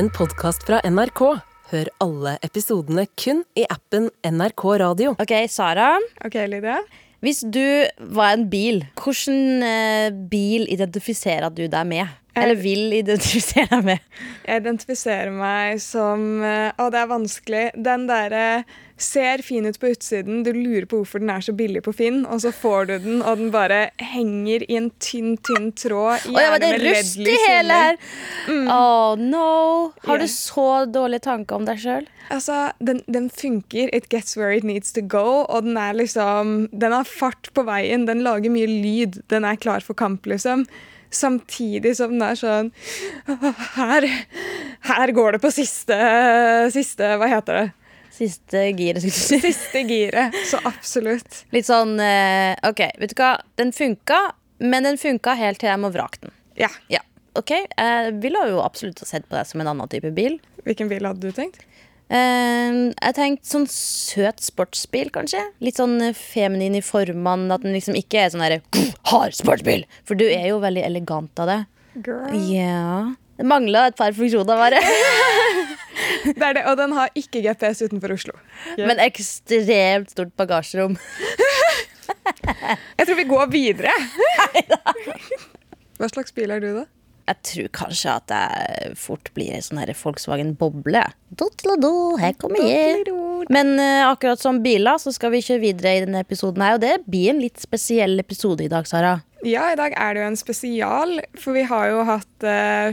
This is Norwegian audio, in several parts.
en podkast fra NRK. Hør alle episodene kun i appen NRK Radio. Ok, Sara. Ok, Lydia. Hvis du var en bil, hvilken eh, bil identifiserer du deg med? Eller vil identifisere deg med? Jeg identifiserer meg som eh, Å, det er vanskelig. Den derre ser fin ut på utsiden, du lurer på hvorfor den er så billig på Finn, og så får du den, og den bare henger i en tynn, tynn tråd. Gjerne ja, det er rust i hele her! her! Oh no! Har du så dårlige tanker om deg sjøl? Altså, den, den funker. It gets where it needs to go. Og den er liksom Den har fart på veien. Den lager mye lyd. Den er klar for kamp, liksom. Samtidig som den er sånn Her, her går det på siste Siste Hva heter det? Siste giret, skulle du si. Siste giret. Så absolutt. Litt sånn eh, OK, vet du hva. Den funka, men den funka helt til jeg må vrake den. Ja. Ja, ok. Jeg ville jo absolutt sett på deg som en annen type bil. Hvilken bil hadde du tenkt? Eh, jeg tenkte sånn søt sportsbil, kanskje. Litt sånn eh, feminin i formene. At den liksom ikke er sånn derre hard sportsbil. For du er jo veldig elegant av det. Girl. Ja. Det mangla et par funksjoner, bare. Det er det, og den har ikke GPS utenfor Oslo. Men ekstremt stort bagasjerom. Jeg tror vi går videre. Hva slags bil er du, da? Jeg tror kanskje at jeg fort blir ei sånn Volkswagen Boble. Her kommer jeg. Men uh, akkurat som biler så skal vi kjøre videre i denne episoden her, og det blir en litt spesiell episode i dag, Sara. Ja, i dag er det jo en spesial, for vi har jo hatt uh,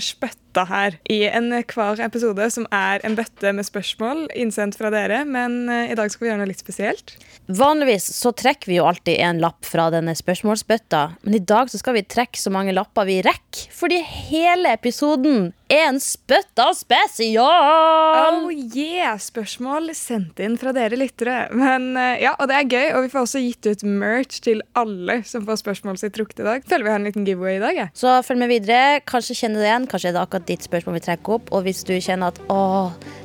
spøtta her i en hver episode, som er en bøtte med spørsmål innsendt fra dere, men eh, i dag skal vi gjøre noe litt spesielt. Vanligvis så trekker vi jo alltid en lapp fra denne spørsmålsbøtta, men i dag så skal vi trekke så mange lapper vi rekker, fordi hele episoden er en spøtta spesial! Oh yeah! Spørsmål sendt inn fra dere lyttere. Men eh, ja, Og det er gøy, og vi får også gitt ut merch til alle som får spørsmålet sitt trukket i dag. Føler vi har en liten giveaway i dag. jeg. Så følg med videre. Kanskje kjenner du det igjen. Kanskje er det akkurat ditt spørsmål vi trekker opp. Og hvis du kjenner at å,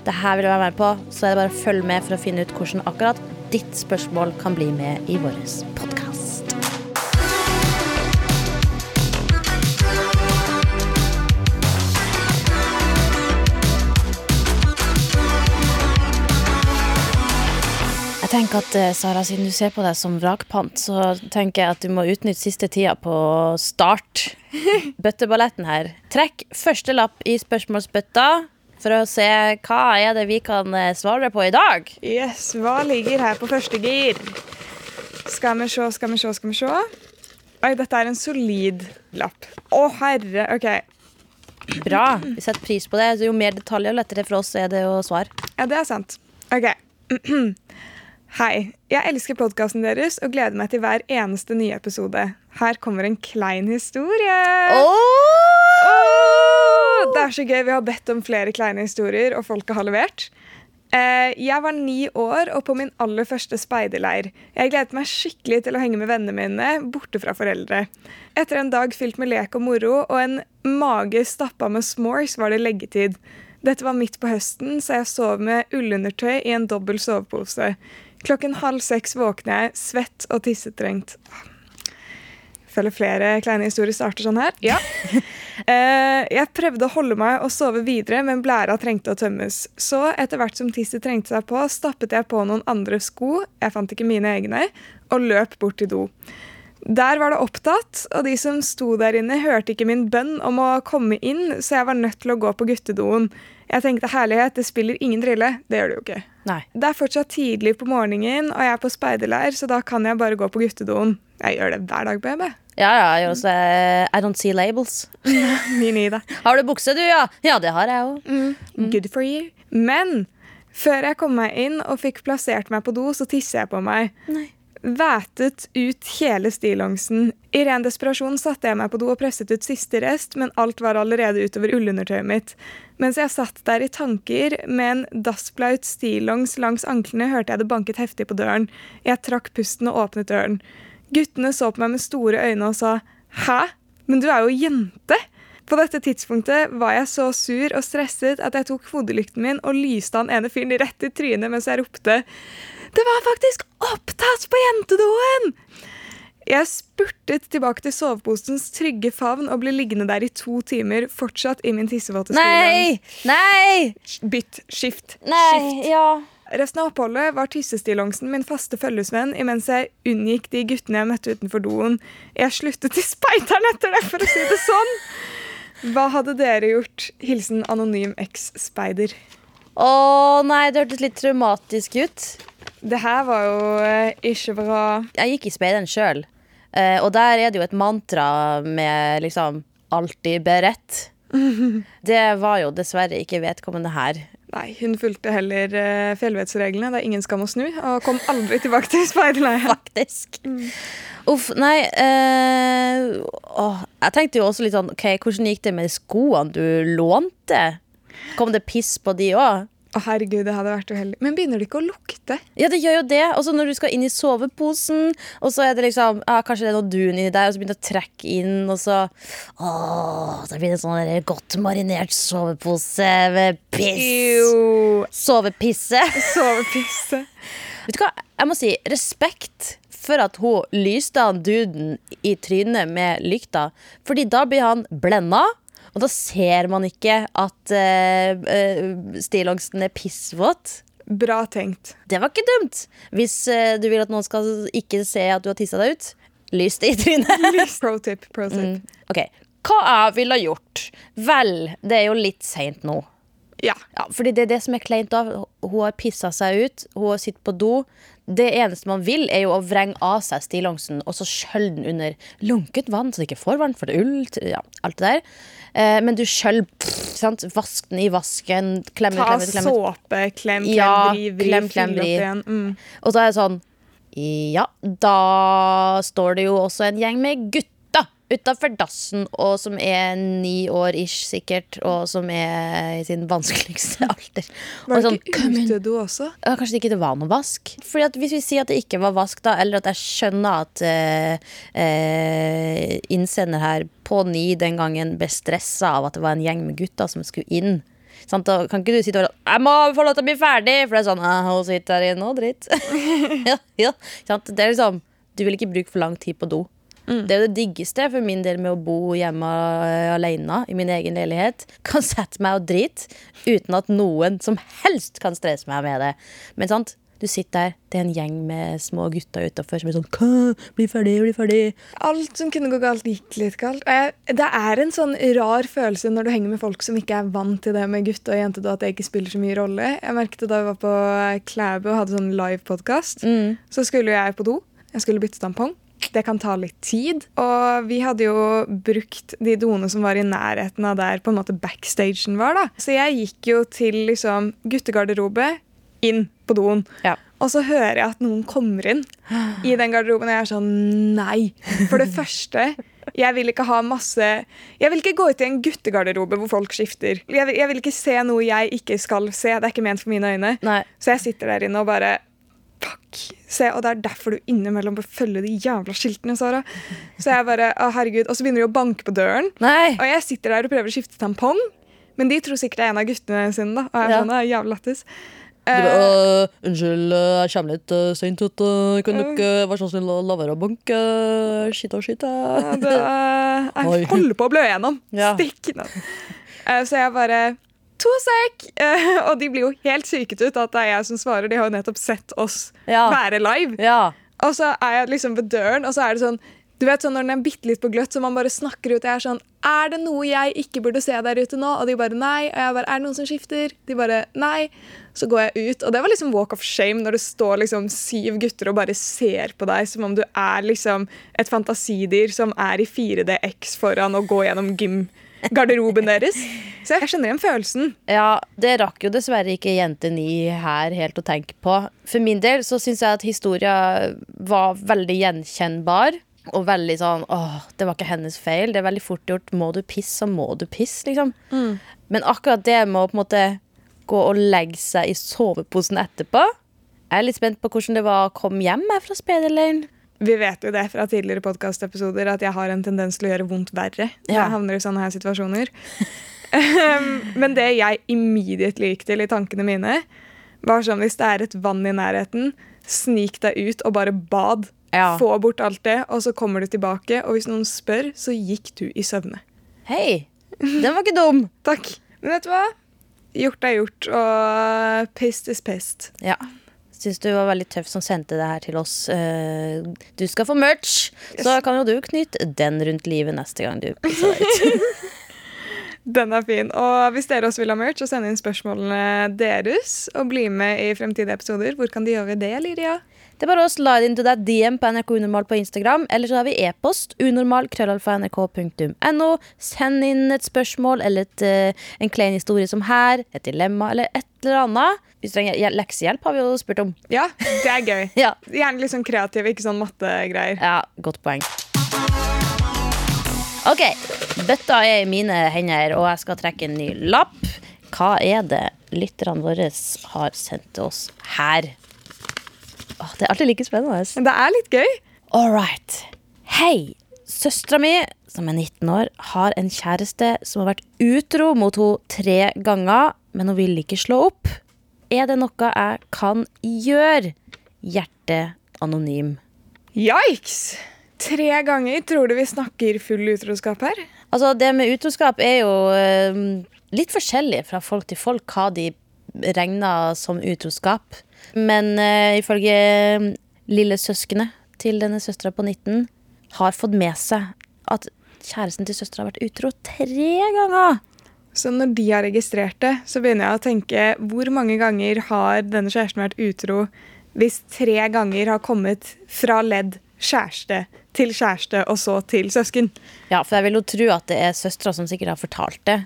det her vil jeg være med på, så er det bare å følge med for å finne ut hvordan akkurat ditt spørsmål kan bli med i vår podkast. Tenker at eh, Sara, Siden du ser på deg som vrakpant, så tenker jeg at du må utnytte siste tida på å starte bøtteballetten her. Trekk første lapp i spørsmålsbøtta for å se hva er det vi kan eh, svare på i dag. Yes, Hva ligger her på første gir? Skal vi se, skal vi se, skal vi se. Oi, dette er en solid lapp. Å, herre. OK. Bra. Vi setter pris på det. Jo mer detaljer, jo lettere for oss er det å svare. Ja, det er sant. Ok. Hei. Jeg elsker podkasten deres og gleder meg til hver eneste nye episode. Her kommer en klein historie. Åh, Det er så gøy. Vi har bedt om flere kleine historier, og folket har levert. Eh, jeg var ni år og på min aller første speiderleir. Jeg gledet meg skikkelig til å henge med vennene mine borte fra foreldre. Etter en dag fylt med lek og moro og en mage stappa med s'mores var det leggetid. Dette var midt på høsten, så jeg sov med ullundertøy i en dobbel sovepose. Klokken halv seks våkner jeg, svett og tissetrengt. Føler flere kleine historier starter sånn her. Ja. Eh, jeg prøvde å holde meg og sove videre, men blæra trengte å tømmes. Så etter hvert som tisset trengte seg på, stappet jeg på noen andre sko, jeg fant ikke mine egne, og løp bort til do. Der var det opptatt, og de som sto der inne, hørte ikke min bønn om å komme inn, så jeg var nødt til å gå på guttedoen. Jeg tenkte herlighet, det spiller ingen drille. Det gjør det jo ikke. Nei. Det er fortsatt tidlig på morgenen, og jeg er på speiderleir, så da kan jeg bare gå på guttedoen. Jeg gjør det hver dag, baby. Ja, ja, jeg gjør også eh, I don't see labels. Min i det. Har du bukse, du, ja? Ja, det har jeg òg. Good for you. Men før jeg kom meg inn og fikk plassert meg på do, så tisser jeg på meg. Nei. Vætet ut hele stillongsen. I ren desperasjon satte jeg meg på do og presset ut siste rest, men alt var allerede utover ullundertøyet mitt. Mens jeg satt der i tanker med en dassblaut stillongs langs anklene, hørte jeg det banket heftig på døren. Jeg trakk pusten og åpnet døren. Guttene så på meg med store øyne og sa 'hæ, men du er jo jente'. På dette tidspunktet var jeg så sur og stresset at jeg tok hodelykten min og lyste han ene fyren rett i trynet mens jeg ropte 'Det var faktisk opptatt på jentedoen!' Jeg spurtet tilbake til soveposens trygge favn og ble liggende der i to timer, fortsatt i min tissevåte Nei! Nei! Bytt. Skift. Nei! Skift. Ja. Resten av oppholdet var tissestillongsen min faste følgesvenn imens jeg unngikk de guttene jeg møtte utenfor doen. Jeg sluttet i speideren etter det, for å si det sånn. Hva hadde dere gjort? Hilsen anonym eks-speider. Å nei, det hørtes litt traumatisk ut. Det her var jo eh, ikke bra. Jeg gikk i speideren sjøl, eh, og der er det jo et mantra med liksom 'alltid beredt'. Det var jo dessverre ikke vedkommende her. Nei, hun fulgte heller uh, fjellvettsreglene. Det er ingen skam å snu. Og kom aldri tilbake til speiderleiren. Faktisk. Uff, nei eh, åh, Jeg tenkte jo også litt sånn OK, hvordan gikk det med skoene du lånte? Kom det piss på de òg? Å herregud, det hadde vært uheldig. Men begynner det ikke å lukte? Ja, det gjør jo det. Og så når du skal inn i soveposen, og så er det liksom ah, Kanskje det er noe dun inni der, og så begynner det å trekke inn, og så Åh, så blir det sånn der godt marinert sovepose med piss. Jo. Sovepisse. Sovepisse. Vet du hva, jeg må si respekt for at hun lyste han duden i trynet med lykta, fordi da blir han blenda. Og da ser man ikke at uh, uh, stillongsen er pissvåt. Bra tenkt. Det var ikke dumt. Hvis uh, du vil at noen skal ikke se at du har tissa deg ut, lys det i trynet. Pro tip. Pro tip. Mm. Okay. Hva jeg ville gjort? Vel, det er jo litt seint nå. Ja. Ja, fordi det er det som er kleint da. Hun har pissa seg ut, hun har sittet på do. Det eneste man vil, er jo å vrenge av seg stillongsen og så skjølle den under lunket vann, så det ikke får varmt, for det er ull, ja, alt det der. Eh, men du sjøl Vask den i vasken. Klemme, Ta klemme, klem, såpe, klem, klem, Ja, vri, vri, klem, klem, vri. Mm. Og så er det sånn Ja, da står det jo også en gjeng med gutta utafor dassen, og som er ni år ish, sikkert, og som er i sin vanskeligste alder. Var det sånn, ikke sånn, inn!» utedo også? Ja, kanskje det ikke var noe vask. Fordi at Hvis vi sier at det ikke var vask, da, eller at jeg skjønner at eh, eh, innsender her på ni den gangen ble stressa av at det var en gjeng med gutter som skulle inn. Sånn, Da kan ikke du sitte og være sånn 'Jeg må få lov til å bli ferdig!' For det er sånn «Ah, 'Hun sitter her inne og dritt'. ja, ja. Sånn, Det er liksom Du vil ikke bruke for lang tid på do. Det er jo det diggeste for min del med å bo hjemme eh, alene i min egen leilighet. Kan sette meg og drite uten at noen som helst kan stresse meg med det. Men sant, du sitter der, det er en gjeng med små gutter utafor som er sånn «Hva? Bli ferdig, bli ferdig. Alt som kunne gå galt, gikk litt galt. Det er en sånn rar følelse når du henger med folk som ikke er vant til det med gutte og jente, da, at det ikke spiller så mye rolle. Jeg merket da vi var på Klæbu og hadde sånn livepodkast. Så skulle jeg på do. Jeg skulle bytte tampong. Det kan ta litt tid. Og vi hadde jo brukt de doene som var i nærheten av der på en måte backstagen var. da. Så jeg gikk jo til liksom guttegarderobe, inn på doen. Ja. Og så hører jeg at noen kommer inn i den garderoben, og jeg er sånn Nei. For det første, jeg vil ikke ha masse Jeg vil ikke gå ut i en guttegarderobe hvor folk skifter. Jeg vil, jeg vil ikke se noe jeg ikke skal se. Det er ikke ment for mine øyne. Nei. Så jeg sitter der inne og bare Fuck. Se, og det er derfor du innimellom bør følge de jævla skiltene, Sara. Så jeg bare, å herregud, Og så begynner de å banke på døren. Nei. Og jeg sitter der og prøver å skifte tampong. Men de tror sikkert det er en av guttene sine. da Og jeg er Ja. sånn, det er jævla lættis. Du Eh, bare, «Øh, unnskyld, øh, jeg kommer litt uh, seint ut. øh, kan dere være så snill å la være å banke? Skitt og skitt. Ja, øh». jeg holder på å blø gjennom. Ja. Stikk! Eh, Så jeg bare To sek! Eh, Og de blir jo helt syket ut at det er jeg som svarer. De har jo nettopp sett oss Ja. være live. Ja. Og så er jeg liksom ved døren, og så er det sånn du vet sånn Når den er bitte litt på gløtt, så man bare snakker ut. Jeg er sånn Er det noe jeg ikke burde se der ute nå? Og de bare nei. Og jeg bare Er det noen som skifter? De bare nei. Så går jeg ut, og det var liksom walk of shame når det står liksom syv gutter og bare ser på deg som om du er liksom et fantasidyr som er i 4DX foran og går gjennom gymgarderoben deres. Så jeg skjønner igjen følelsen. Ja, det rakk jo dessverre ikke jente ni her helt å tenke på. For min del så syns jeg at historia var veldig gjenkjennbar. Og veldig sånn åh, det var ikke hennes feil. Det er veldig fort gjort. Må du pisse, så må du pisse, liksom. Men akkurat det med å på en måte gå og legge seg i soveposen etterpå Jeg er litt spent på hvordan det var å komme hjem fra speiderleiren. Vi vet jo det fra tidligere podkastepisoder at jeg har en tendens til å gjøre vondt verre Ja. jeg havner i sånne her situasjoner. Um, Men det jeg immediately gikk til i tankene mine, var sånn hvis det er et vann i nærheten, snik deg ut og bare bad Ja. Få bort alt det, og så kommer du tilbake, og hvis noen spør, så gikk du i søvne. Hei, den var ikke dum. Takk. Men vet du hva? Gjort er gjort, og pist is pist. Ja. Syns du var veldig tøff som sendte det her til oss. Eh, Du skal få merch, så kan jo du knytte den rundt livet neste gang du pisser deg ut. Den er fin. Og hvis dere også vil ha merch, så send inn spørsmålene deres og bli med i fremtidige episoder. Hvor kan de gjøre det, Lydia? Det er bare å slide into that DM på NRK Unormal på Instagram, eller så har vi e-post unormal.krøllalfa.nrk.no. Send inn et spørsmål eller et, eh, en klein historie som her, et dilemma eller et eller annet. Hvis du trenger hjelp- leksehjelp, har vi jo spurt om. Ja, det er gøy. Ja, Gjerne litt sånn kreativ, ikke sånn mattegreier. ja godt poeng. Ok, bøtta er i mine hender, og jeg skal trekke en ny lapp. Hva er det lytterne våre har sendt oss her? Åh, det er alltid like spennende. Men det er litt gøy. All right. Hei! Søstera mi, som er 19 år, har en kjæreste som har vært utro mot henne tre ganger, men hun vil ikke slå opp. Er det noe jeg kan gjøre? Hjerte anonym. Yikes! Tre ganger. Tror du vi snakker full utroskap her? Altså, det med utroskap er jo eh, litt forskjellig fra folk til folk hva de regner som utroskap. Men uh, ifølge lillesøskenet til denne søstera på 19 har fått med seg at kjæresten til søstera har vært utro tre ganger. Så når de har registrert det, så begynner jeg å tenke hvor mange ganger har denne kjæresten vært utro hvis tre ganger har kommet fra ledd kjæreste til kjæreste og så til søsken? Ja, for jeg vil jo tro at det er søstera som sikkert har fortalt det.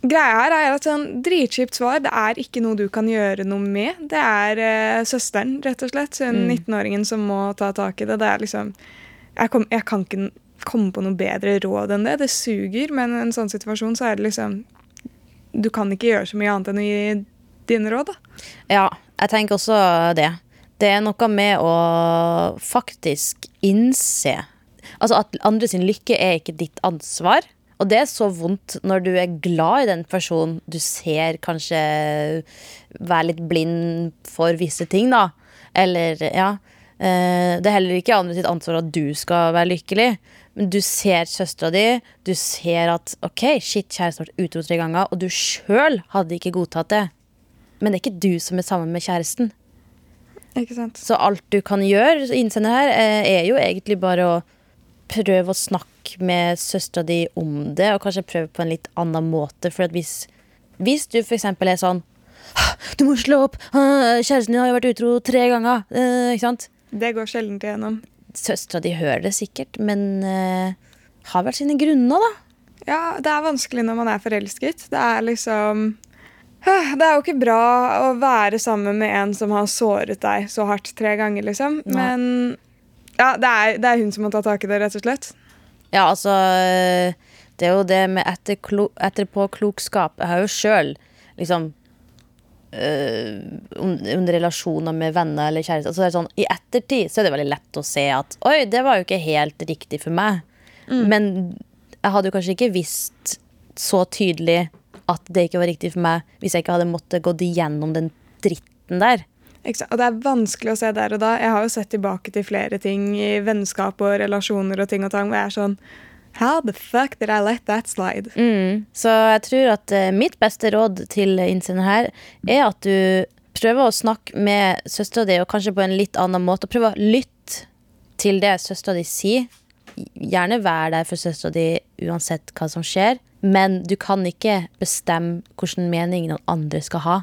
Greia her er at sånn Dritkjipt svar. Det er ikke noe du kan gjøre noe med. Det er uh, søsteren, rett og slett. Hun 19-åringen som må ta tak i det. Det er liksom jeg, kom, jeg kan ikke komme på noe bedre råd enn det. Det suger, men i en sånn situasjon så er det liksom Du kan ikke gjøre så mye annet enn å gi dine råd, da. Ja, jeg tenker også det. Det er noe med å faktisk innse Altså at andre sin lykke er ikke ditt ansvar. Og det er så vondt når du er glad i den personen. Du ser kanskje være litt blind for visse ting, da. Eller, ja. eh, Det er heller ikke andre sitt ansvar at du skal være lykkelig. Men du ser søstera di, du ser at ok, shit, kjæresten har vært utro tre ganger, og du sjøl hadde ikke godtatt det. Men det er ikke du som er sammen med kjæresten. Ikke sant? Så alt du kan gjøre, innsender her, eh, er jo egentlig bare å prøve å snakke med søstera di om det, og kanskje prøv på en litt annen måte. For hvis, hvis du eksempel er sånn Du må slå opp! Kjæresten din har jo vært utro tre ganger! eh, ikke sant? Det går sjelden igjennom. Søstera di hører det sikkert, men uh, har vel sine grunner, da. Ja, det er vanskelig når man er forelsket. Det er liksom Det er jo ikke bra å være sammen med en som har såret deg så hardt tre ganger, liksom. Men ja, det er, det er hun som må ta tak i det, rett og slett. Ja, altså Det er jo det med etterklo etterpåklokskap. Jeg har jo sjøl liksom Uh, under relasjoner med venner eller kjærester altså det sånn, I ettertid så er det veldig lett å se at Oi, det var jo ikke helt riktig for meg. Men jeg hadde jo kanskje ikke visst så tydelig at det ikke var riktig for meg hvis jeg ikke hadde måttet gått igjennom den dritten der. Og det er vanskelig å se der og da. Jeg har jo sett tilbake til flere ting i vennskap og relasjoner og ting og tang hvor jeg er sånn How the fuck did I let that slide? Mm. Så jeg tror at eh, mitt beste råd til innsender her er at du prøver å snakke med søstera di, og kanskje på en litt annen måte. Prøv å lytte til det søstera di sier. Gjerne vær der for søstera di uansett hva som skjer. Men du kan ikke bestemme hvilken mening noen andre skal ha.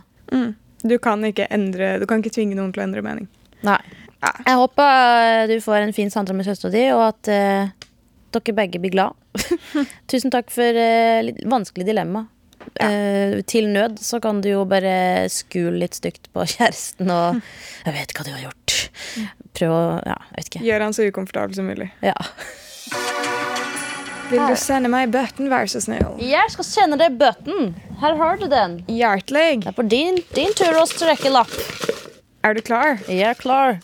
Du kan ikke endre, du kan ikke tvinge noen til å endre mening. Nei. Ja. Jeg håper du får en fin samtale med søstera di, og at uh, dere begge blir glad. Tusen takk for uh, litt vanskelig dilemma. Eh, til nød så kan du jo bare skule litt stygt på kjæresten og Jeg vet hva du har gjort. Prøv å Ja, jeg vet ikke. Gjør han så ukomfortabel som mulig. Ja. Vil du sende meg bøtten, vær så snill? Jeg skal sende deg bøtten. Her har du den. Hjertelig. Det er på din, din tur å strekke lapp. Er du klar? Jeg er klar.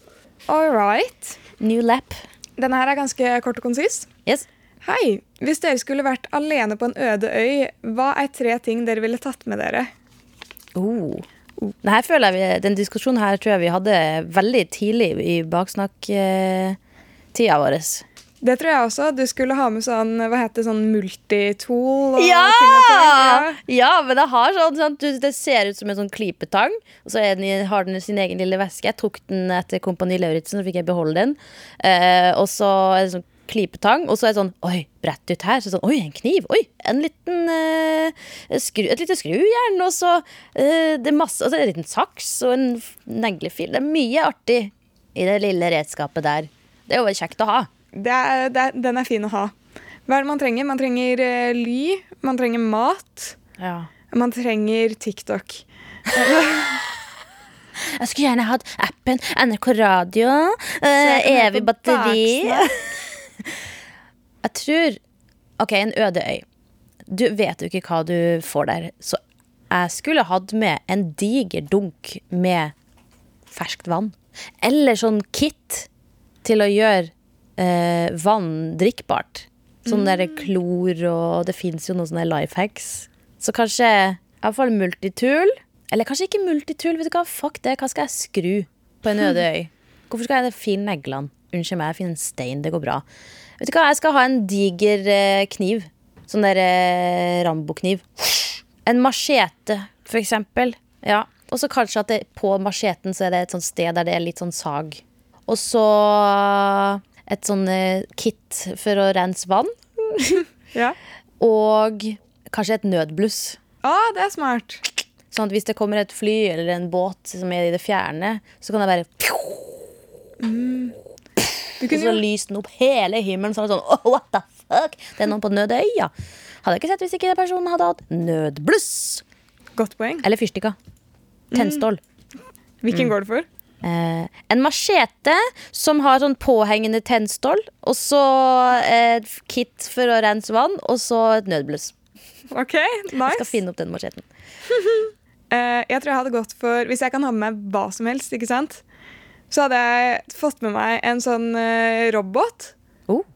All right. New lap. Denne her er ganske kort og konsis. Yes. Hei. Hvis dere skulle vært alene på en øde øy, hva er tre ting dere ville tatt med dere? Oh. Denne føler jeg vi, Den diskusjonen her tror jeg vi hadde veldig tidlig i baksnakktida vår. Det tror jeg også. Du skulle ha med sånn hva heter det, sånn multitool. Ja! og. Ja! ja, men det har sånn, sånn du, Det ser ut som en sånn klypetang, og så den, i- har den sin egen lille veske. Jeg tok den etter Kompani Lauritzen, så fikk jeg beholde den. Eh, og så det sånn klypetang, og så er det sånn Oi, brett ut her. Så sånn, Oi, en kniv. Oi, en liten eh, skru, et lite skrujern. Og så eh, det er masse, altså, en liten saks og en neglefil. Det er mye artig i det lille redskapet der. Det er jo kjekt å ha. Det er, det er, den er fin å ha. Hva er det man trenger? Man trenger uh, ly, man trenger mat, Ja. man trenger TikTok. Jeg skulle gjerne hatt appen NRK Radio. høre evig batteri. Jeg tror OK, en øde øy. Du vet jo ikke hva du får der. Så jeg skulle hatt med en diger dunk med ferskt vann. Eller sånn kit til å gjøre eh, vann drikkbart. Sånn der klor og Det fins jo noen sånne life hacks. Så kanskje iallfall multitool. Eller kanskje ikke multitool. Vet du hva? Fuck det. Hva skal jeg skru på en øde øy? Hvorfor skal jeg finne neglene? Unnskyld meg, jeg finner en stein. Det går bra. Vet du hva? Jeg skal ha en diger eh, kniv. Sånn der eh, Rambo-kniv. En machete, for eksempel. Ja. Og så kanskje at det, på macheten så er det et sånt sted der det er litt sånn sag. Og så et sånn eh, kit for å rense vann. Ja. Og kanskje et nødbluss. Ah, det er smart. Sånn at hvis det kommer et fly eller en båt som er i det fjerne, så kan det bare Du Og så lyser den opp hele himmelen sånn, sånn oh, What the fuck? Det er noen på Nødøya. Hadde jeg ikke sett hvis ikke den personen hadde hatt nødbluss. godt poeng. Eller fyrstikker. Tennstål. Hvilken går det for? Eh, en machete som har sånn påhengende tennstål. Og så et kit for å rense vann, og så et nødbluss. Ok, nice Jeg skal finne opp den macheten. Eh, jeg tror jeg hadde gått for Hvis jeg kan ha med meg hva som helst, ikke sant? Så hadde jeg fått med meg en sånn eh, robot.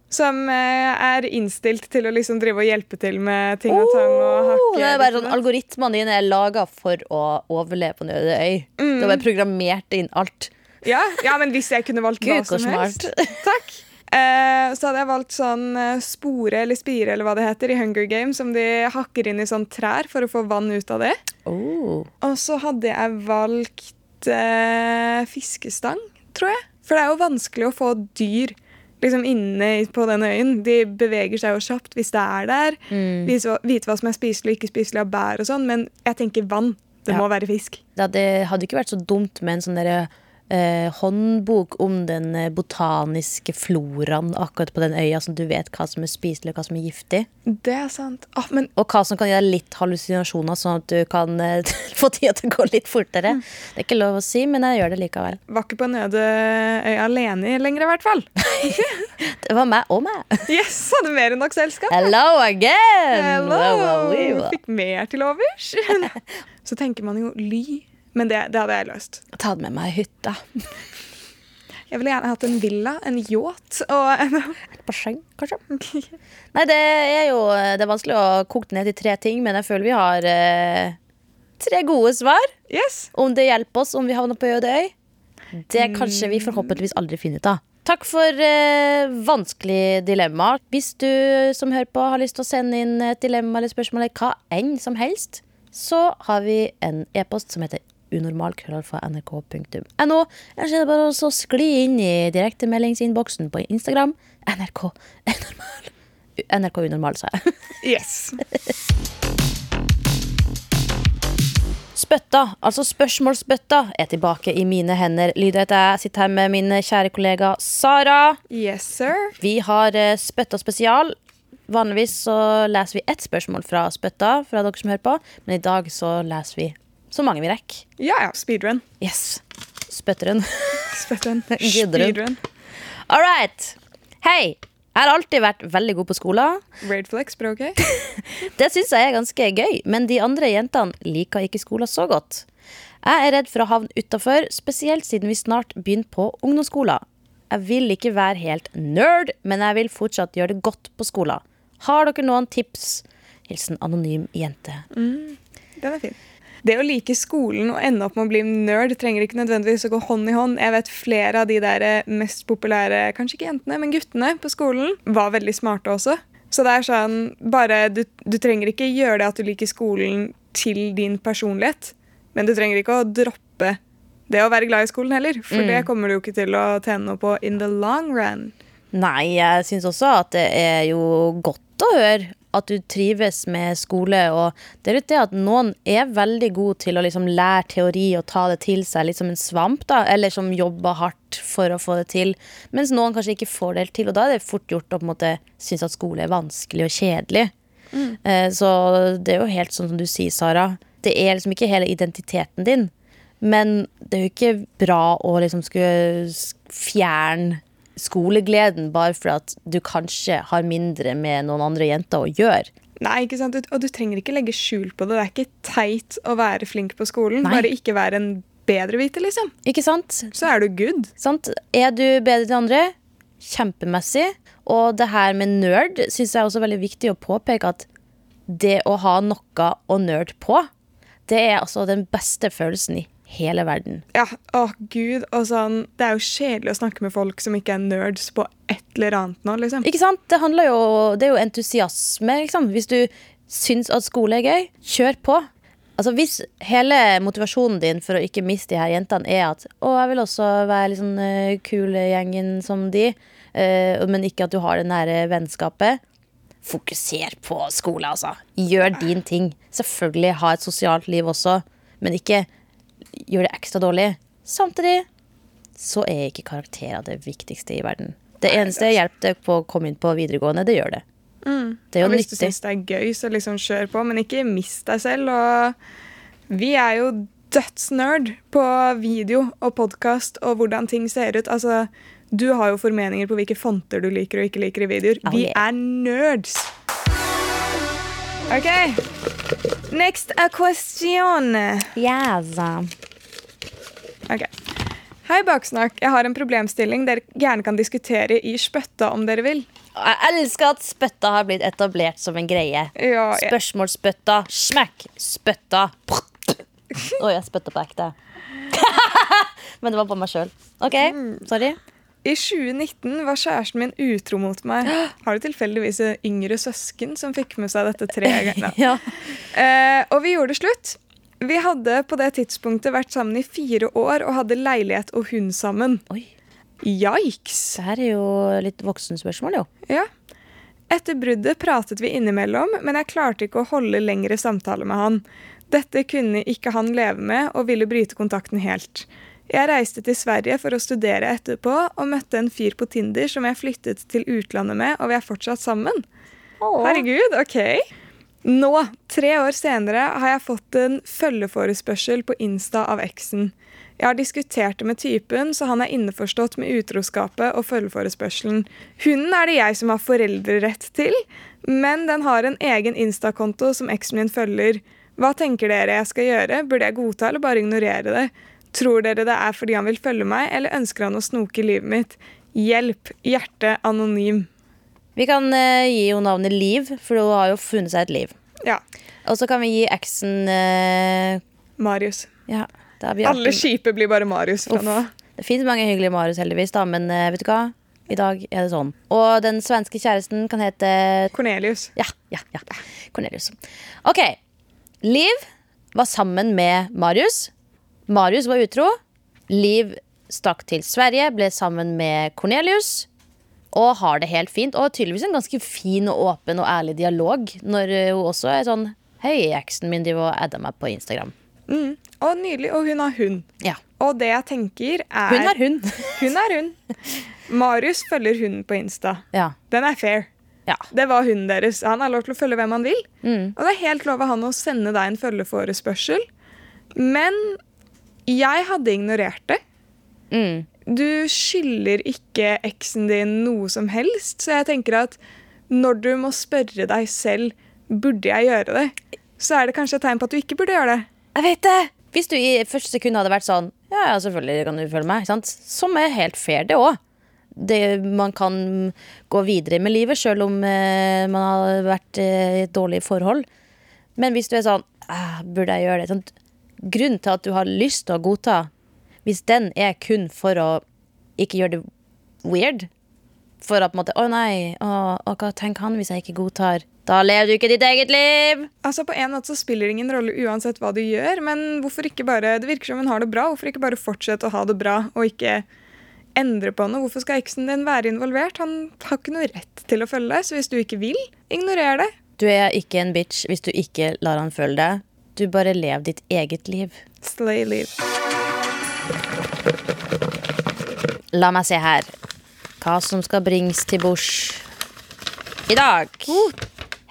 Som eh, er innstilt til å liksom drive og hjelpe til med ting og tang og hakke. Det er bare sånn datt. Algoritmene dine er laga for å overleve på Nøde øy. Mm. Du har bare programmert inn alt. ja, ja, men hvis jeg kunne valgt hva som helst. Takk. Eh, så hadde jeg valgt sånn eh, spore eller spire eller hva det heter i Hunger Games, som de hakker inn i sånn trær for å få vann ut av det. Oh. Og så hadde jeg valgt eh, fiskestang, tror jeg. For det er jo vanskelig å få dyr liksom inne på den øyen. De beveger seg jo kjapt hvis det er der. Mm. Vite hva som er spiselig og ikke spiselig av bær og sånn. Men jeg tenker vann. Det Ja. må være fisk. Det hadde, hadde ikke vært så dumt med en sånn derre eh, håndbok om den eh, botaniske floraen akkurat på den øya, som du vet hva som er spiselig og hva som er giftig. Det er sant. Ah, men Og hva som kan gi deg litt hallusinasjoner, sånn at du kan eh, få tida til å gå litt fortere. Det er ikke lov å si, men jeg gjør det likevel. var ikke på en øde øy alene lenger, i hvert fall. Det var meg og meg. Yes, hadde mer enn nok selskap. Hello again! Hello! Wow. Fikk mer til overs. Så tenker man jo ly. Men det, det hadde jeg løst. Ta det med meg i hytta. Jeg ville gjerne hatt en villa, en yacht og en Basseng, kanskje? Nei, det er jo Det er vanskelig å koke det ned til tre ting, men jeg føler vi har eh, tre gode svar. Yes. Om det hjelper oss om vi havner på øde øy. Det kanskje vi forhåpentligvis aldri finner ut av. Takk for eh, vanskelig dilemma. Hvis du som hører på har lyst til å sende inn et dilemma eller spørsmål eller hva enn som helst, så har vi en e-post som heter unormal.nrk.no. Ellers er det bare å skli inn i direktemeldingsinnboksen på Instagram. NRK unormal. NRK unormal, sa jeg. Yes. Spøtta, altså spørsmålsbøtta, er tilbake i mine hender. Lyder etter jeg sitter her med min kjære kollega Sara. Yes, sir. Vi har eh, Spøtta spesial. Vanligvis så leser vi ett spørsmål fra Spøtta, fra dere som hører på. Men i dag så leser vi så mange vi rekker. Ja, ja. Speedrun. Yes. Spøtteren. Speedrun. Speedrun. All right. Hei. Jeg har alltid vært veldig god på skolen. Raid flex, bro, ok? Det syns jeg er ganske gøy, men de andre jentene liker ikke skolen så godt. Jeg er redd for å havne utafor, spesielt siden vi snart begynner på ungdomsskolen. Jeg vil ikke være helt nerd, men jeg vil fortsatt gjøre det godt på skolen. Har dere noen tips? Hilsen anonym jente. Den er fin. Det å like skolen og ende opp med å bli nerd trenger ikke nødvendigvis å gå hånd i hånd. Jeg vet flere av de der eh, mest populære, kanskje ikke jentene, men guttene på skolen var veldig smarte også. Så det er sånn, bare, du, du trenger ikke gjøre det at du liker skolen til din personlighet, men du trenger ikke å droppe det å være glad i skolen heller, for det kommer du jo ikke til å tjene noe på in the long run. Nei, jeg syns også at det er jo godt å høre at du trives med skole. Og det er jo det at noen er veldig gode til å liksom lære teori og ta det til seg, litt som en svamp, da, eller som jobber hardt for å få det til. Mens noen kanskje ikke får det til, og da er det fort gjort å på en måte synes at skole er vanskelig og kjedelig. Mm. Så det er jo helt sånn som du sier, Sara. Det er liksom ikke hele identiteten din. Men det er jo ikke bra å liksom skulle fjerne skolegleden bare for at du kanskje har mindre med noen andre jenter å gjøre. Nei, ikke sant? Og du trenger ikke legge skjul på det. Det er ikke teit å være flink på skolen. Nei. Bare ikke være en bedreviter, liksom. Ikke sant? Så er du good. sant? Er du bedre til andre? Kjempemessig. Og det her med nerd syns jeg er også veldig viktig å påpeke at det å ha noe å nerd på, det er altså den beste følelsen i hele verden. Ja, å gud. Og sånn, det er jo kjedelig å snakke med folk som ikke er nerds på et eller annet nå, liksom. Ikke sant? Det handler jo Det er jo entusiasme, liksom. Hvis du syns at skole er gøy, kjør på. Altså Hvis hele motivasjonen din for å ikke miste de her jentene er at å, jeg vil også være litt sånn uh, kul gjengen som de, uh, men ikke at du har det nære vennskapet, fokuser på skole, altså. Gjør din ting. Selvfølgelig ha et sosialt liv også, men ikke gjør det ekstra dårlig. Samtidig så er ikke karakterer det viktigste i verden. Det eneste hjelper deg på å komme inn på videregående, det gjør det. Det er jo Og hvis du nyttig. syns det er gøy, så liksom kjør på, men ikke mist deg selv. Og vi er jo dødsnerd på video og podkast og hvordan ting ser ut. Altså, du har jo formeninger på hvilke fonter du liker og ikke liker i videoer. Oh, Vi er nerds. OK. Next a question. Yes. Ok. Hei, Baksnakk. Jeg har en problemstilling dere gjerne kan diskutere i spøtta om dere vil. Jeg elsker at spøtta har blitt etablert som en greie. Ja, jeg- Spørsmålsspøtta. Smekk! Spøtta. Oi, jeg spytta på ekte. Men det var på meg sjøl. OK, sorry. I 2019 var kjæresten min utro mot meg. Har du tilfeldigvis en yngre søsken som fikk med seg dette tre ganger? Ja. Eh, og vi gjorde det slutt. Vi hadde på det tidspunktet vært sammen i fire år og hadde leilighet og hund sammen. Oi. Yikes! Det her er jo litt voksenspørsmål, jo. Ja. Etter bruddet pratet vi innimellom, men jeg klarte ikke å holde lengre samtaler med han. Dette kunne ikke han leve med, og ville bryte kontakten helt. Jeg reiste til Sverige for å studere etterpå, og møtte en fyr på Tinder som jeg flyttet til utlandet med, og vi er fortsatt sammen. Herregud, ok. Nå, tre år senere, har jeg fått en følgeforespørsel på Insta av eksen. Jeg har diskutert det med typen, så han er innforstått med utroskapet og følgeforespørselen. Hunden er det jeg som har foreldrerett til, men den har en egen Insta-konto som eksen min følger. Hva tenker dere jeg skal gjøre? Burde jeg godta eller bare ignorere det? Tror dere det er fordi han vil følge meg, eller ønsker han å snoke i livet mitt? Hjelp. Hjerte anonym. Vi kan eh, gi henne navnet Liv, for hun har jo funnet seg et liv. Ja. Og så kan vi gi eksen eh, Marius. Ja, da vi Alle alltid- kjipe blir bare Marius fra Uff. nå av. Det fins mange hyggelige Marius, heldigvis, da, men eh, vet du hva? I dag er det sånn. Og den svenske kjæresten kan hete Cornelius. Ja, ja, ja. Cornelius. OK. Liv var sammen med Marius. Marius var utro. Liv stakk til Sverige, ble sammen med Cornelius. Og har det helt fint. Og tydeligvis en ganske fin og åpen og ærlig dialog. Når eh, hun også er sånn Hei, eksen min driver og adder meg på Instagram. Mm. Og nydelig. Og hun har hund. Ja. Og det jeg tenker, er Hun er hun. Hun er hun. Marius følger hunden på Insta. ja. Den er fair. ja. Det var hunden deres. Han har lov til å følge hvem han vil. Mm. Og det er helt lov av han å sende deg en følgeforespørsel. Men jeg hadde ignorert det. Mm. Du skylder ikke eksen din noe som helst, så jeg tenker at når du må spørre deg selv burde jeg gjøre det, så er det kanskje et tegn på at du ikke burde gjøre det. Jeg vet det! Hvis du i første sekund hadde vært sånn Ja, ja, selvfølgelig kan du følge meg. Sant? Som er helt fair, det òg. Man kan gå videre med livet sjøl om eh, man har vært eh, i et dårlig forhold. Men hvis du er sånn «Ah, Burde jeg gjøre det? Sånn, grunn til at du har lyst til å godta, hvis den er kun for å ikke gjøre det weird For å på en måte Å nei, å, å, hva tenker han hvis jeg ikke godtar? Da lever du ikke ditt eget liv! Altså På en måte så spiller det ingen rolle uansett hva du gjør, men hvorfor ikke bare Det virker som hun har det bra. Hvorfor ikke bare fortsette å ha det bra og ikke endre på noe? Hvorfor skal eksen din være involvert? Han har ikke noe rett til å følge deg, så hvis du ikke vil, ignorer det. Du er ikke en bitch hvis du ikke lar han følge deg. Du bare lev ditt eget liv. Slay liv. La meg se her. Hva som skal bringes til bords i dag.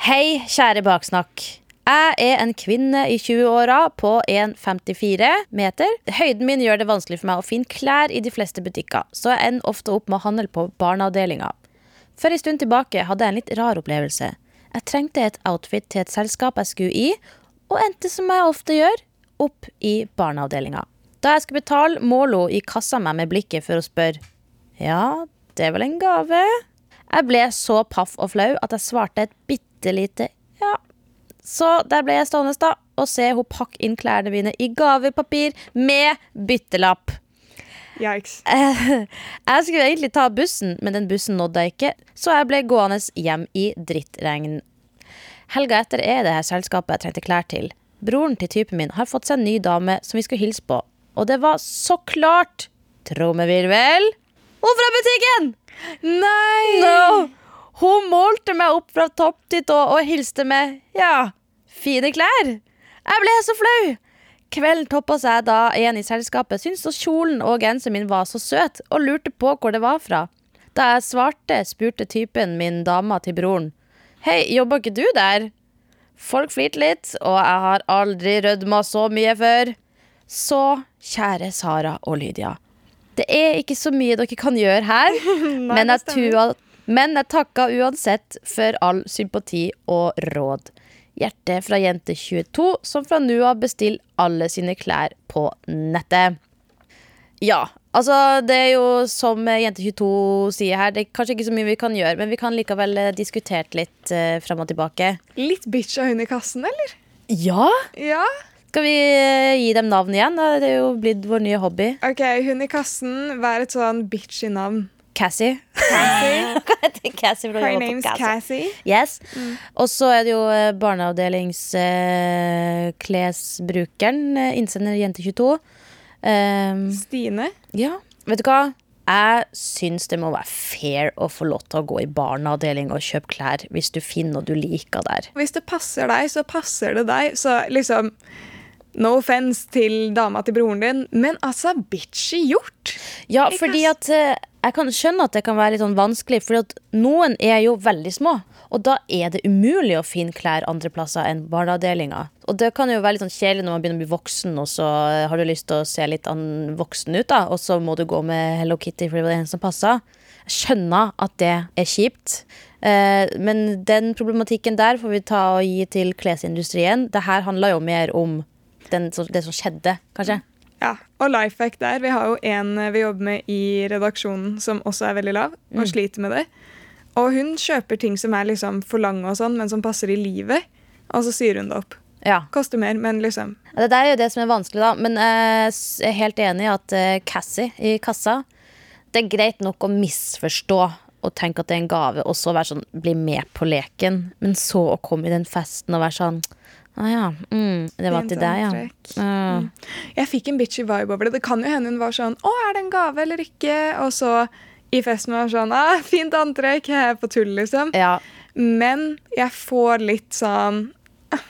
Hei, kjære baksnakk. Jeg er en kvinne i 20-åra på 1,54 meter. Høyden min gjør det vanskelig for meg å finne klær i de fleste butikker, så jeg ender ofte opp med å handle på barneavdelinga. For en stund tilbake hadde jeg en litt rar opplevelse. Jeg trengte et outfit til et selskap jeg skulle i, og endte som jeg ofte gjør, opp i barneavdelinga. Da jeg skulle betale, målo i kassa meg med blikket for å spørre Ja, det er vel en gave? Jeg ble så paff og flau at jeg svarte et bitte lite ja. Så der ble jeg stående da og se hun pakke inn klærne mine i gavepapir med byttelapp. Yikes. Jeg skulle egentlig ta bussen, men den bussen nådde jeg ikke, så jeg ble gående hjem i drittregn. Helga etter er det her selskapet jeg trengte klær til. Broren til typen min har fått seg en ny dame som vi skulle hilse på, og det var så klart trommevirvel hun fra butikken! Nei! No. Hun målte meg opp fra topp til tå og hilste med ja, fine klær. Jeg ble så flau. Kvelden toppa seg da en i selskapet syntes at kjolen og genseren min var så søt, og lurte på hvor det var fra. Da jeg svarte, spurte typen min dama til broren. Hei, jobber ikke du der? Folk flirte litt, og jeg har aldri rødma så mye før. Så, kjære Sara og Lydia. Det er ikke så mye dere kan gjøre her, men, jeg tua, men jeg takka uansett for all sympati og råd. Hjerte fra Jente22, som fra nå av bestiller alle sine klær på nettet. Ja, altså det er jo som Jente22 sier her, det er kanskje ikke så mye vi kan gjøre, men vi kan likevel eh, diskutert litt uh, fram og tilbake. Litt bitch av hun i kassen, eller? Ja? Ja. Skal vi eh, gi dem navn igjen? Det er jo blitt vår nye hobby. Ok, hun i kassen, vær et sånn bitchy navn. Cassie. Cassie. Cassie Her name's Cassie. Cassie. Yes. Og så er det jo eh, barneavdelingsklesbrukeren, eh, innsender Jente22. Um, Stine. ja, vet du hva? Jeg syns det må være fair å få lov til å gå i barneavdeling og kjøpe klær hvis du finner noe du liker der. Hvis det passer deg, så passer det deg. Så liksom No offence til dama til broren din, men altså, bitchy gjort. Ja, fordi at eh, jeg kan skjønne at det kan være litt sånn vanskelig, for noen er jo veldig små. Og da er det umulig å finne klær andre plasser enn barneavdelinga. Og det kan jo være litt sånn kjedelig når man begynner å bli voksen, og så eh, har du lyst til å se litt voksen ut, da, og så må du gå med Hello Kitty fordi det det eneste som passer. Jeg skjønner at det er kjipt. Eh, men den problematikken der får vi ta og gi til klesindustrien. Det her handler jo mer om den, det som skjedde, kanskje. Ja, Og life hack der. Vi har jo en vi jobber med i redaksjonen som også er veldig lav, og sliter med det. Og hun kjøper ting som er liksom for lange og sånn, men som passer i livet. Og så syr hun det opp. Ja. Koster mer, men liksom Det er jo det som er vanskelig, da. Men jeg er helt enig i at eh, Cassie i kassa Det er greit nok å misforstå og tenke at det er en gave, og så sånn, bli med på leken. Men så å komme i den festen og være sånn Å ja, mm, det var til deg, ja. Ja. Jeg fikk en bitchy vibe over det. Det kan jo hende hun var sånn Å, er det en gave eller ikke? Og så i festen var sånn ah, Fint antrekk, jeg er på tull, liksom. ja. Men jeg får litt sånn ah.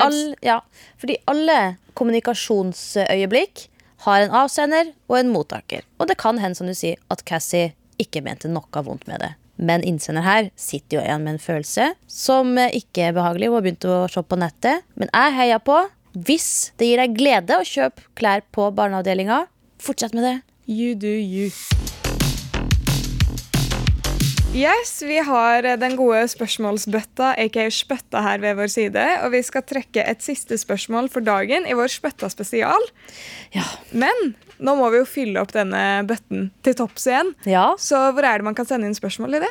All, ja. Fordi alle kommunikasjonsøyeblikk har en avsender og en mottaker. Og det kan hende, som du sier, at Cassie ikke mente noe vondt med det. Men innsender her sitter jo igjen med en følelse som ikke er behagelig. Hun har begynt å se på nettet. Men jeg heier på. Hvis det gir deg glede å kjøpe klær på barneavdelinga, fortsett med det. You do you. Yes, Vi har eh, den gode spørsmålsbøtta, aka Spøtta, her ved vår side. Og vi skal trekke et siste spørsmål for dagen i vår Spøtta spesial. Ja. Men nå må vi jo fylle opp denne bøtten til topps igjen. ja. Så hvor er det man kan sende inn spørsmål i det?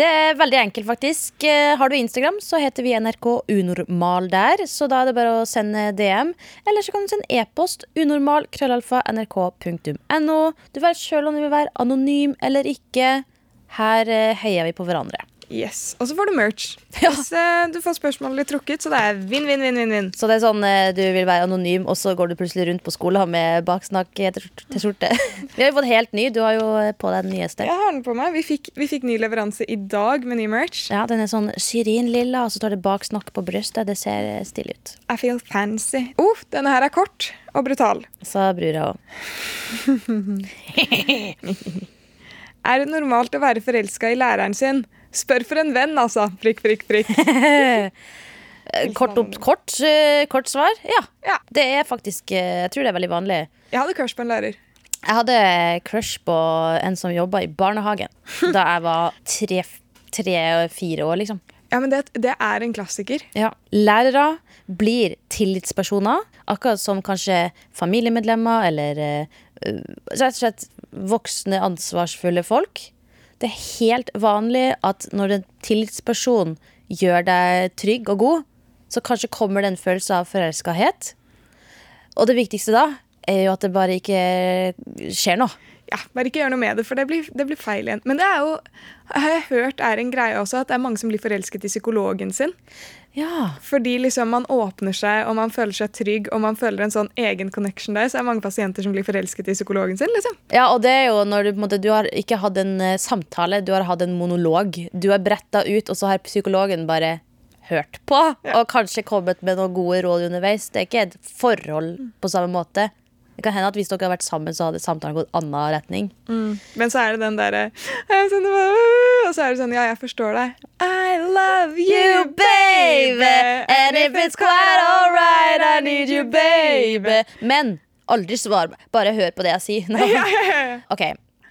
Det er veldig enkelt, faktisk. Eh, Har du Instagram, så heter vi NRK Unormal der. Så da er det bare å sende DM. Eller så kan du sende e-post unormal krøllalfa nrk.no. Du velger sjøl om du vil være anonym eller ikke. Her eh, heier vi på hverandre. Yes, Og så får du merch. Ja. Hvis eh, du får spørsmålet litt trukket, så det er vinn-vinn-vinn-vinn. Så det er sånn eh, du vil være anonym, og så går du plutselig rundt på skolen med baksnakk-T-skjorte. Vi har jo fått helt ny. Du har jo eh, på deg den nyeste. Jeg har den på meg. Vi fikk, vi fikk ny leveranse i dag med ny merch. Ja, Den er sånn syrinlilla, og så står det 'baksnakk' på brystet. Det ser eh, stilig ut. I feel fancy. Oh, denne her er kort og brutal. Sa brura òg. Er det normalt å være forelska i læreren sin? Spør for en venn, altså. Prikk, prikk, prikk. Kort, opp, kort, eh, kort svar? Ja. Ja. Det er faktisk eh, Jeg tror det er veldig vanlig. Jeg hadde crush på en lærer. Jeg hadde crush på en som jobba i barnehagen da jeg var tre-fire år, liksom. Ja, men det, det er en klassiker. Ja. Lærere blir tillitspersoner, akkurat som kanskje familiemedlemmer eller eh, rett og slett voksne, ansvarsfulle folk. Det er helt vanlig at når en tillitsperson gjør deg trygg og god, så kanskje kommer det en følelse av forelskahet. Og det viktigste da er jo at det bare ikke skjer noe. Ja, Bare ikke gjør noe med det, for det blir, det blir feil igjen. Men det er jo, har jeg hørt er en greie også, at det er mange som blir forelsket i psykologen sin. Ja, Fordi liksom man åpner seg, og man føler seg trygg, og man føler en sånn egen connection der, så er det mange pasienter som blir forelsket i psykologen sin. liksom. Ja, og det er jo når du, på en måte, du har ikke hatt en eh, samtale, du har hatt en monolog. Du har bretta ut, og så har psykologen bare hørt på. Og kanskje kommet med noen gode råd underveis. Det er ikke et forhold på samme måte. Det kan hende at hvis dere hadde vært sammen, så hadde samtalen gått annen retning. Men så er det den derre er sånn, Og så er det sånn Ja, jeg forstår deg. I love you, baby. And if it's quite alright, I need you, baby. Men aldri svar. Bare hør på det jeg sier. Ja. Ok,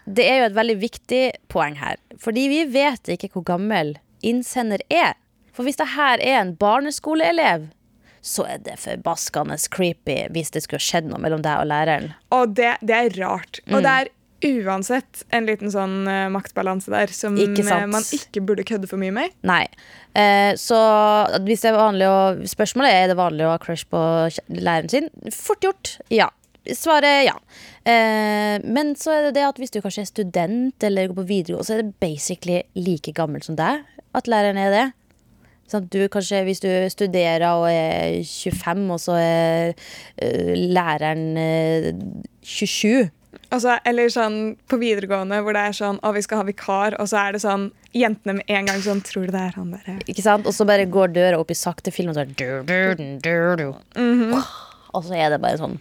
Det er jo et veldig viktig poeng her. Fordi vi vet ikke hvor gammel innsender er. For hvis det her er en barneskoleelev, så er det forbaskende creepy hvis det skulle skjedd noe mellom deg og læreren. Og det, det er rart. Og Mm. det er uansett en liten sånn uh, maktbalanse der som Ikke eh, man ikke burde kødde for mye med. Nei. Eh, så hvis det er vanlig å Spørsmålet er er det vanlig å ha crush på læreren sin. Fort gjort. Ja. Svaret er ja. Eh, men så er det det at hvis du kanskje er student eller går på videregående, så er det basically like gammel som deg at læreren er det. Sånn, du kanskje, Hvis du studerer og er 25, og så er uh, læreren uh, 27 Altså, eller sånn på videregående hvor det er sånn Å, vi skal ha vikar, og så er det sånn Jentene med en gang sånn Tror du det er han der? Ikke sant? Og så bare går døra opp i sakte film, og så, er det du, du, du, du. Mm -hmm. og så er det bare sånn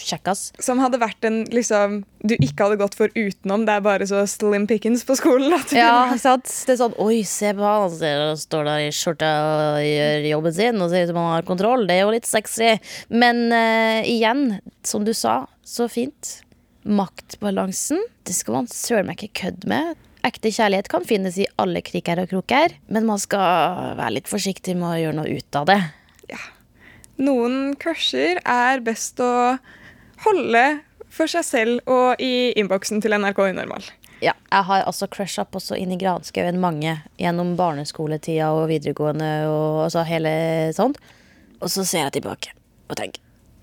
kjekkas. Som hadde vært en liksom du ikke hadde gått for utenom. Det er bare så slim pickings på skolen. At Ja, sant? Det er sånn Oi, se på han. Han står der i skjorta og gjør jobben sin og ser ut som han har kontroll. Det er jo litt sexy. Men uh, igjen, som du sa, så fint. Maktbalansen, det skal man søren meg ikke kødde med. Ekte kjærlighet kan finnes i alle kriker og kroker, men man skal være litt forsiktig med å gjøre noe ut av det. Ja. Noen crusher er best å holde for seg selv og i innboksen til NRK Unormal. Ja, jeg har altså crusha på så inn i granskauen mange gjennom barneskoletida og videregående og altså hele sånt. Og så ser jeg tilbake og tenker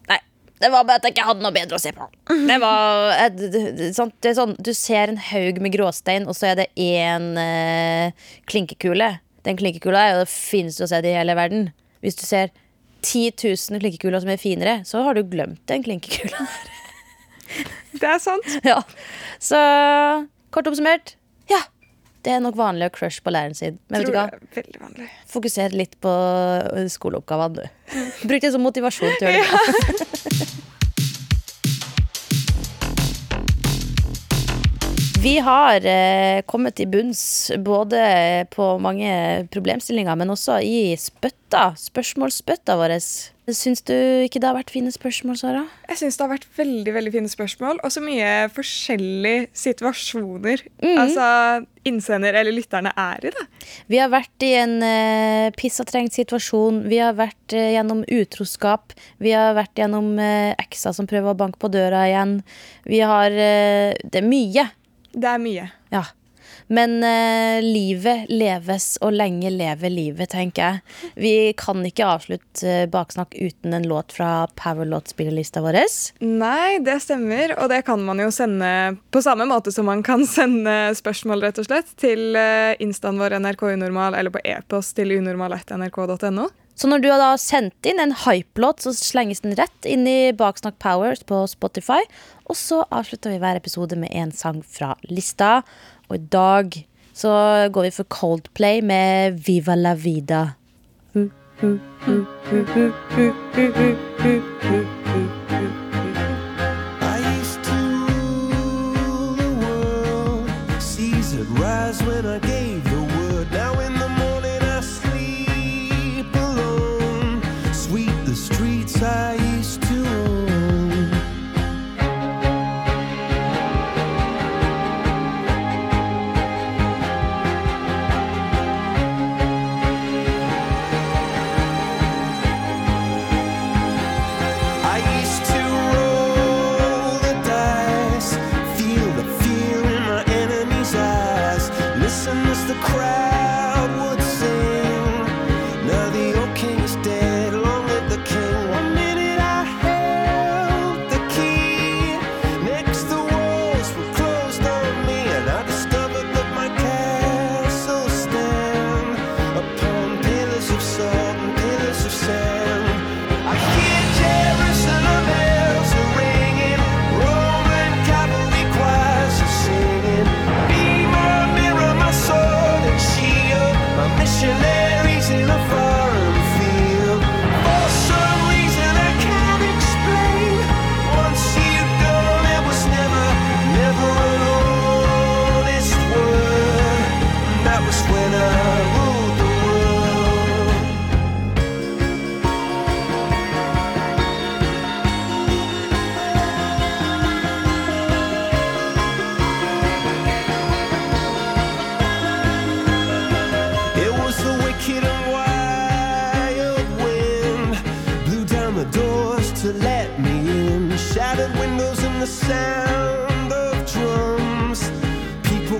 Nei, det var bare at jeg ikke hadde noe bedre å se på. Det var eh, det, det, sånt, det sånn, Du ser en haug med gråstein, og så er det én eh, klinkekule. Den klinkekula er jo det fineste å se i hele verden. Hvis du ser 10 000 klinkekuler som er finere, så har du glemt den klinkekula. Det er sant. Ja. Så kort oppsummert ja. Det er nok vanlig å crush på læreren sin. Men vet du hva? er. Fokuser litt på skoleoppgavene, du. Bruk det som motivasjon til å gjøre det. Vi har eh, kommet til bunns både på mange problemstillinger, men også i spøtta, spørsmålsspøtta vår. Syns du ikke det har vært fine spørsmål, Sara? Jeg syns det har vært veldig veldig fine spørsmål, og så mye forskjellige situasjoner Mm. altså innsender eller lytterne er i. da. Vi har vært i en uh, pissatrengt situasjon. Vi har vært uh, gjennom utroskap. Vi har vært gjennom uh, ekser som prøver å banke på døra igjen. Vi har uh, Det er mye. Det er mye. Ja. Men eh, livet leves, og lenge leve livet, tenker jeg. Vi kan ikke avslutte eh, Baksnakk uten en låt fra Powerlåt-spillelista vår. Nei, det stemmer, og det kan man jo sende på samme måte som man kan sende spørsmål, rett og slett, til eh, instaen vår NRK Unormal, eller på e-post til unormal.nrk.no. Så når du har da sendt inn en hype-låt, så slenges den rett inn i Baksnakk Powers på Spotify. Og så avslutter vi hver episode med en sang fra lista. Og i dag så går vi for Coldplay med Viva la vida. Seas would rise when I gave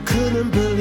couldn't believe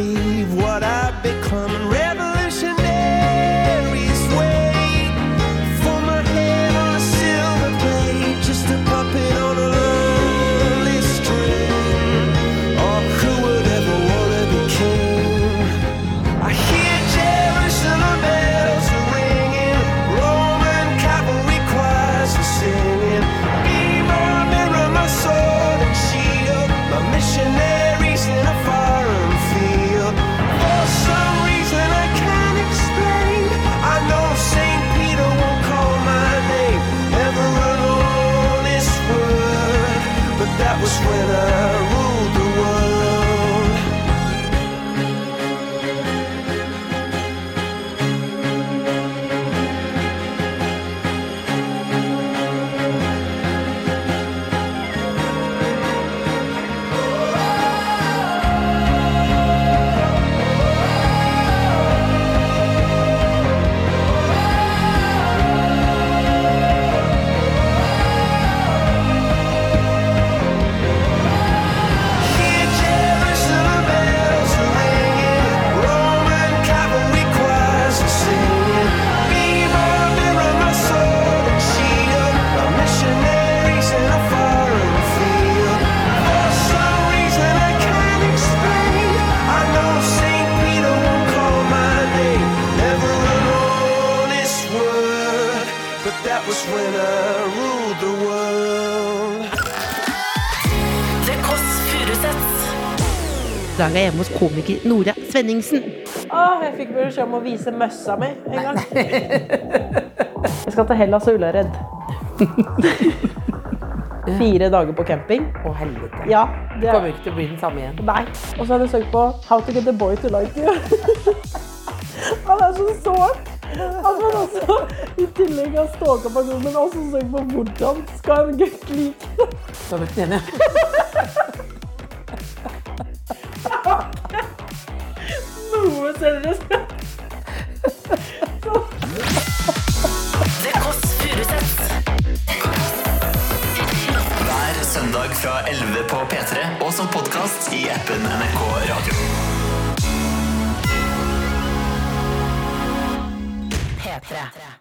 Er jeg hjemme hos komiker Nora Svenningsen. Åh, jeg fikk beskjed om å vise møssa mi en gang. Jeg skal til Hellas og Ullared. Fire dager på camping. Å, helvete. Ja, det Kommer er ikke til å bli den samme igjen. Nei. Og så har jeg søkt på 'How to get a boy to like you'. Han er så sårt. At man også i tillegg har stalka personen, men også søkt på hvordan skal en gutt like det. Da vet du enig. Noe seriøst. Det Kåss Furuseths. Hver søndag fra 11 på P3 og som podkast i appen NRK Radio. P3.